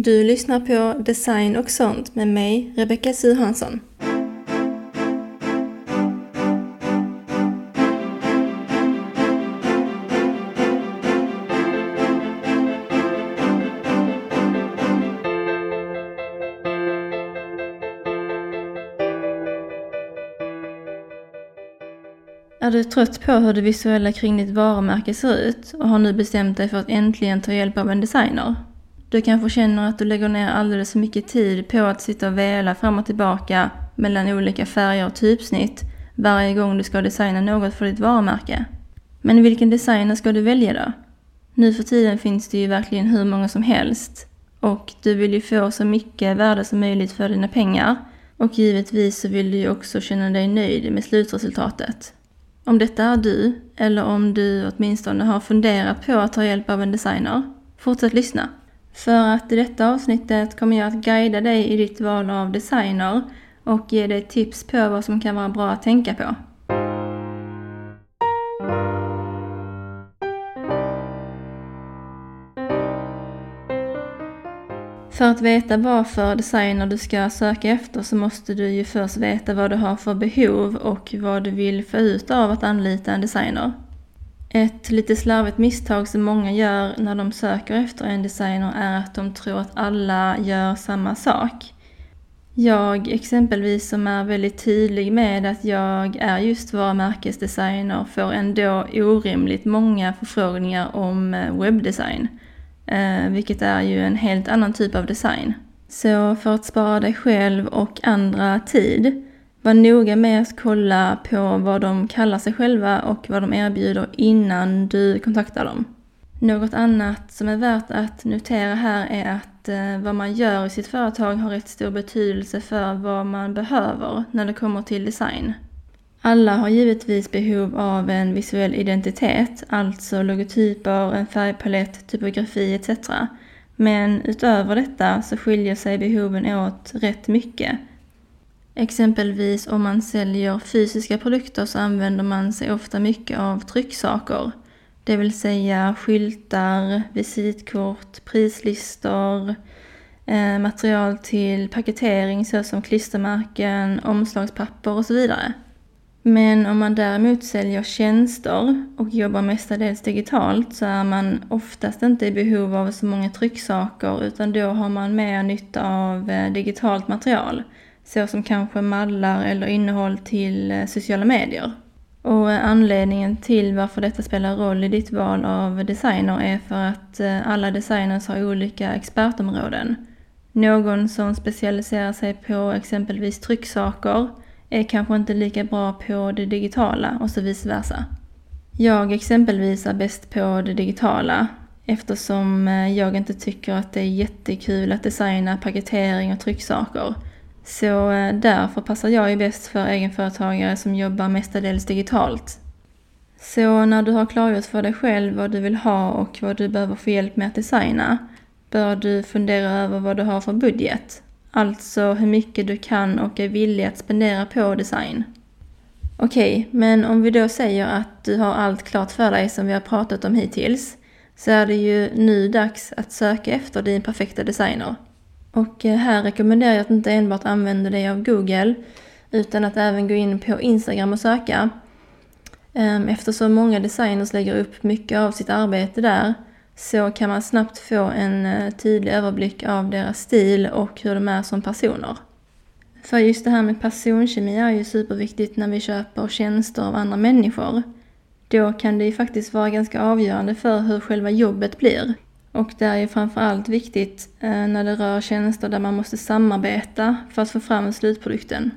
Du lyssnar på Design och sånt med mig, Rebecka Suhansson. Är du trött på hur det visuella kring ditt varumärke ser ut och har nu bestämt dig för att äntligen ta hjälp av en designer? Du kanske känner att du lägger ner alldeles för mycket tid på att sitta och vela fram och tillbaka mellan olika färger och typsnitt varje gång du ska designa något för ditt varumärke. Men vilken designer ska du välja då? Nu för tiden finns det ju verkligen hur många som helst och du vill ju få så mycket värde som möjligt för dina pengar och givetvis så vill du ju också känna dig nöjd med slutresultatet. Om detta är du, eller om du åtminstone har funderat på att ta hjälp av en designer, fortsätt lyssna. För att i detta avsnittet kommer jag att guida dig i ditt val av designer och ge dig tips på vad som kan vara bra att tänka på. För att veta vad för designer du ska söka efter så måste du ju först veta vad du har för behov och vad du vill få ut av att anlita en designer. Ett lite slarvigt misstag som många gör när de söker efter en designer är att de tror att alla gör samma sak. Jag exempelvis som är väldigt tydlig med att jag är just varumärkesdesigner får ändå orimligt många förfrågningar om eh, webbdesign eh, vilket är ju en helt annan typ av design. Så för att spara dig själv och andra tid, var noga med att kolla på vad de kallar sig själva och vad de erbjuder innan du kontaktar dem. Något annat som är värt att notera här är att eh, vad man gör i sitt företag har rätt stor betydelse för vad man behöver när det kommer till design. Alla har givetvis behov av en visuell identitet, alltså logotyper, en färgpalett, typografi etc. Men utöver detta så skiljer sig behoven åt rätt mycket. Exempelvis om man säljer fysiska produkter så använder man sig ofta mycket av trycksaker. Det vill säga skyltar, visitkort, prislistor, eh, material till paketering såsom klistermärken, omslagspapper och så vidare. Men om man däremot säljer tjänster och jobbar mestadels digitalt så är man oftast inte i behov av så många trycksaker utan då har man mer nytta av eh, digitalt material såsom kanske mallar eller innehåll till eh, sociala medier. Och eh, anledningen till varför detta spelar roll i ditt val av designer är för att eh, alla designers har olika expertområden. Någon som specialiserar sig på exempelvis trycksaker är kanske inte lika bra på det digitala och så vice versa. Jag exempelvis är bäst på det digitala eftersom jag inte tycker att det är jättekul att designa paketering och trycksaker. Så eh, därför passar jag ju bäst för egenföretagare som jobbar mestadels digitalt. Så när du har klargjort för dig själv vad du vill ha och vad du behöver få hjälp med att designa bör du fundera över vad du har för budget Alltså hur mycket du kan och är villig att spendera på design. Okej, okay, men om vi då säger att du har allt klart för dig som vi har pratat om hittills, så är det ju nu dags att söka efter din perfekta designer. Och eh, här rekommenderar jag att inte enbart använda dig av Google, utan att även gå in på Instagram och söka. Ehm, eftersom många designers lägger upp mycket av sitt arbete där så kan man snabbt få en eh, tydlig överblick av deras stil och hur de är som personer. För just det här med personkemi är ju superviktigt när vi köper tjänster av andra människor. Då kan det ju faktiskt vara ganska avgörande för hur själva jobbet blir. Och det är ju framförallt viktigt eh, när det rör tjänster där man måste samarbeta för att få fram slutprodukten.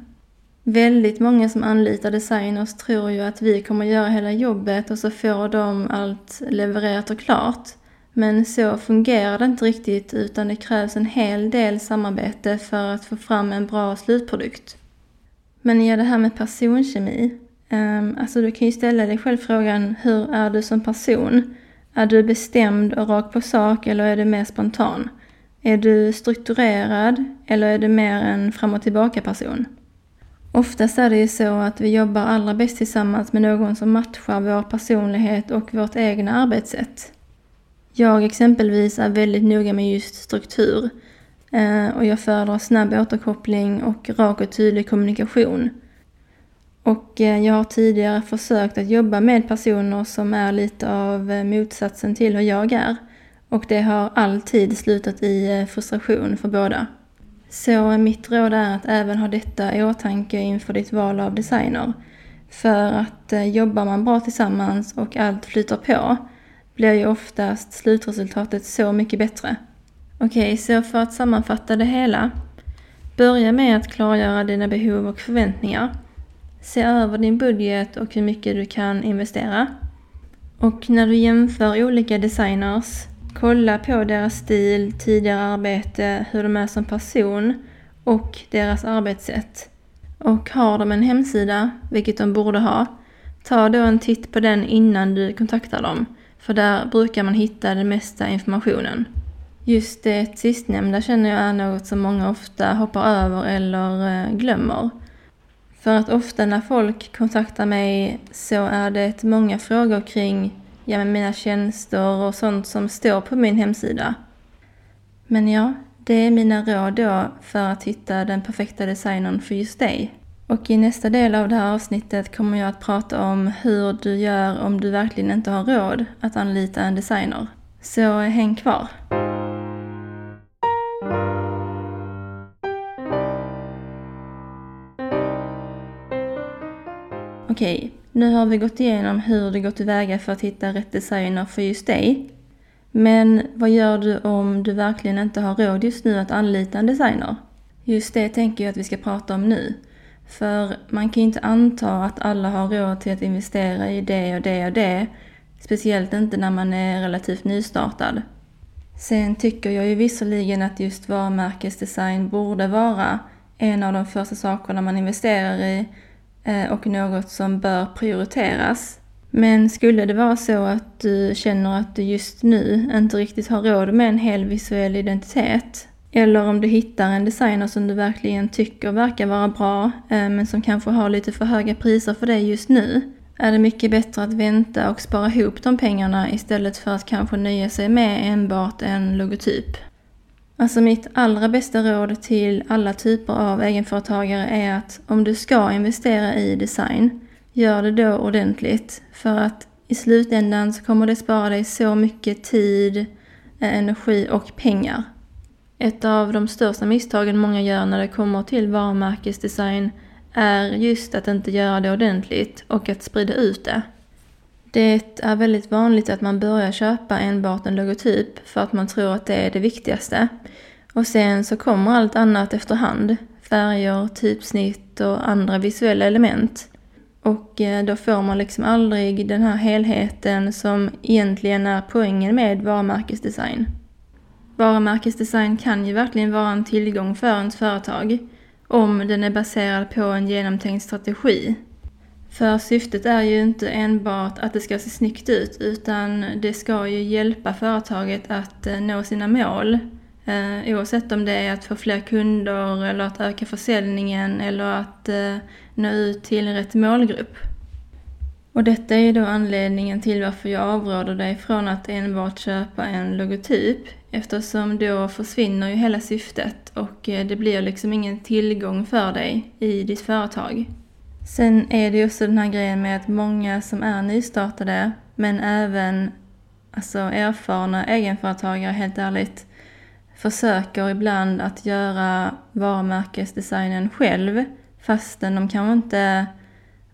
Väldigt många som anlitar designers tror ju att vi kommer göra hela jobbet och så får de allt levererat och klart. Men så fungerar det inte riktigt utan det krävs en hel del samarbete för att få fram en bra slutprodukt. Men i det här med personkemi, eh, alltså du kan ju ställa dig själv frågan hur är du som person? Är du bestämd och rak på sak eller är du mer spontan? Är du strukturerad eller är du mer en fram och tillbaka person? Oftast är det ju så att vi jobbar allra bäst tillsammans med någon som matchar vår personlighet och vårt egna arbetssätt. Jag exempelvis är väldigt noga med just struktur. Eh, och jag föredrar snabb återkoppling och rak och tydlig kommunikation. Och eh, jag har tidigare försökt att jobba med personer som är lite av eh, motsatsen till hur jag är. Och det har alltid slutat i eh, frustration för båda. Så mitt råd är att även ha detta i åtanke inför ditt val av designer. För att jobbar man bra tillsammans och allt flyter på blir ju oftast slutresultatet så mycket bättre. Okej, okay, så för att sammanfatta det hela. Börja med att klargöra dina behov och förväntningar. Se över din budget och hur mycket du kan investera. Och när du jämför olika designers, kolla på deras stil, tidigare arbete, hur de är som person och deras arbetssätt. Och har de en hemsida, vilket de borde ha, ta då en titt på den innan du kontaktar dem. För där brukar man hitta den mesta informationen. Just det sistnämnda känner jag är något som många ofta hoppar över eller eh, glömmer. För att ofta när folk kontaktar mig så är det många frågor kring ja, mina tjänster och sånt som står på min hemsida. Men ja, det är mina råd då för att hitta den perfekta designern för just dig. Och i nästa del av det här avsnittet kommer jag att prata om hur du gör om du verkligen inte har råd att anlita en designer. Så häng kvar! Okej, nu har vi gått igenom hur du går tillväga för att hitta rätt designer för just dig. Men vad gör du om du verkligen inte har råd just nu att anlita en designer? Just det tänker jag att vi ska prata om nu. För man kan ju inte anta att alla har råd till att investera i det och det och det. Speciellt inte när man är relativt nystartad. Sen tycker jag ju visserligen att just varumärkesdesign borde vara en av de första sakerna man investerar i Eh, och något som bör prioriteras. Men skulle det vara så att du känner att du just nu inte riktigt har råd med en hel visuell identitet eller om du hittar en designer som du verkligen tycker verkar vara bra, eh, men som kanske har lite för höga priser för dig just nu, är det mycket bättre att vänta och spara ihop de pengarna istället för att kanske nöja sig med enbart en logotyp. Alltså mitt allra bästa råd till alla typer av egenföretagare är att om du ska investera i design, gör det då ordentligt. För att i slutändan så kommer det spara dig så mycket tid, eh, energi och pengar. Ett av de största misstagen många gör när det kommer till varumärkesdesign är just att inte göra det ordentligt och att sprida ut det. Det är väldigt vanligt att man börjar köpa enbart en logotyp för att man tror att det är det viktigaste. Och sen så kommer allt annat efterhand. Färger, typsnitt och andra visuella element. Och eh, då får man liksom aldrig den här helheten som egentligen är poängen med varumärkesdesign. Varumärkesdesign kan ju verkligen vara en tillgång för ens företag om den är baserad på en genomtänkt strategi. För syftet är ju inte enbart att det ska se snyggt ut utan det ska ju hjälpa företaget att eh, nå sina mål. Eh, oavsett om det är att få fler kunder eller att öka försäljningen eller att eh, nå ut till rätt målgrupp. Och detta är då anledningen till varför jag avråder dig från att enbart köpa en logotyp eftersom då försvinner ju hela syftet och eh, det blir liksom ingen tillgång för dig i ditt företag. Sen är det ju också den här grejen med att många som är nystartade men även alltså erfarna egenföretagare helt ärligt försöker ibland att göra varumärkesdesignen själv fastän de kanske inte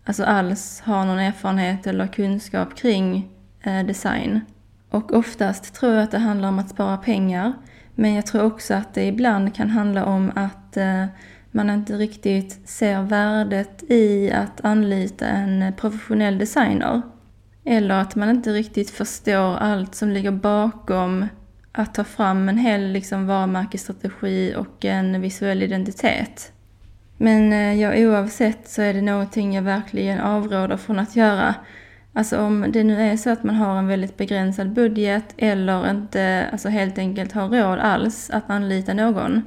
alltså alls har någon erfarenhet eller kunskap kring eh, design. Och oftast tror jag att det handlar om att spara pengar. Men jag tror också att det ibland kan handla om att eh, man inte riktigt ser värdet i att anlita en professionell designer. Eller att man inte riktigt förstår allt som ligger bakom att ta fram en hel liksom, varumärkesstrategi och en visuell identitet. Men eh, ja, oavsett så är det någonting jag verkligen avråder från att göra. Alltså om det nu är så att man har en väldigt begränsad budget eller inte alltså helt enkelt har råd alls att anlita någon.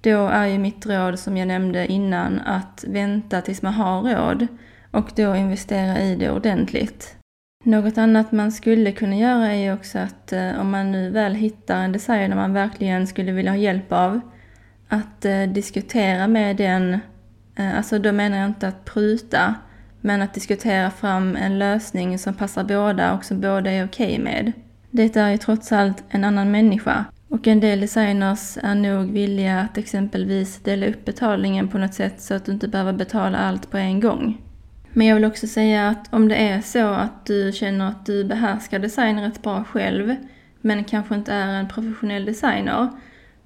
Då är ju mitt råd som jag nämnde innan att vänta tills man har råd och då investera i det ordentligt. Något annat man skulle kunna göra är också att eh, om man nu väl hittar en designer man verkligen skulle vilja ha hjälp av, att eh, diskutera med den, eh, alltså då menar jag inte att pruta, men att diskutera fram en lösning som passar båda och som båda är okej okay med. Det är ju trots allt en annan människa och en del designers är nog villiga att exempelvis dela upp betalningen på något sätt så att du inte behöver betala allt på en gång. Men jag vill också säga att om det är så att du känner att du behärskar design rätt bra själv, men kanske inte är en professionell designer,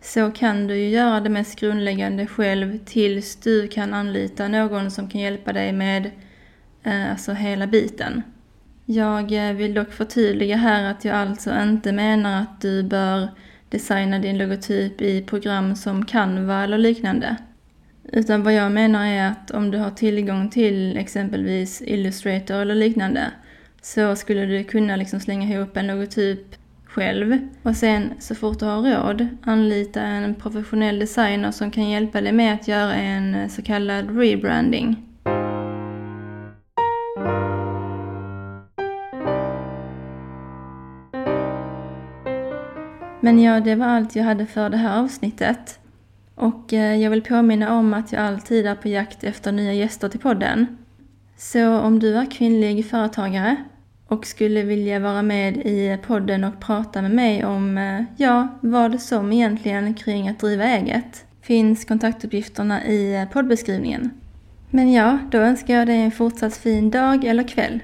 så kan du ju göra det mest grundläggande själv tills du kan anlita någon som kan hjälpa dig med eh, alltså hela biten. Jag eh, vill dock förtydliga här att jag alltså inte menar att du bör designa din logotyp i program som Canva eller liknande. Utan vad jag menar är att om du har tillgång till exempelvis Illustrator eller liknande så skulle du kunna liksom slänga ihop en logotyp själv och sen så fort du har råd anlita en professionell designer som kan hjälpa dig med att göra en så kallad rebranding. Men ja, det var allt jag hade för det här avsnittet. Och eh, jag vill påminna om att jag alltid är på jakt efter nya gäster till podden. Så om du är kvinnlig företagare och skulle vilja vara med i podden och prata med mig om, eh, ja, vad som egentligen kring att driva eget, finns kontaktuppgifterna i eh, poddbeskrivningen. Men ja, då önskar jag dig en fortsatt fin dag eller kväll.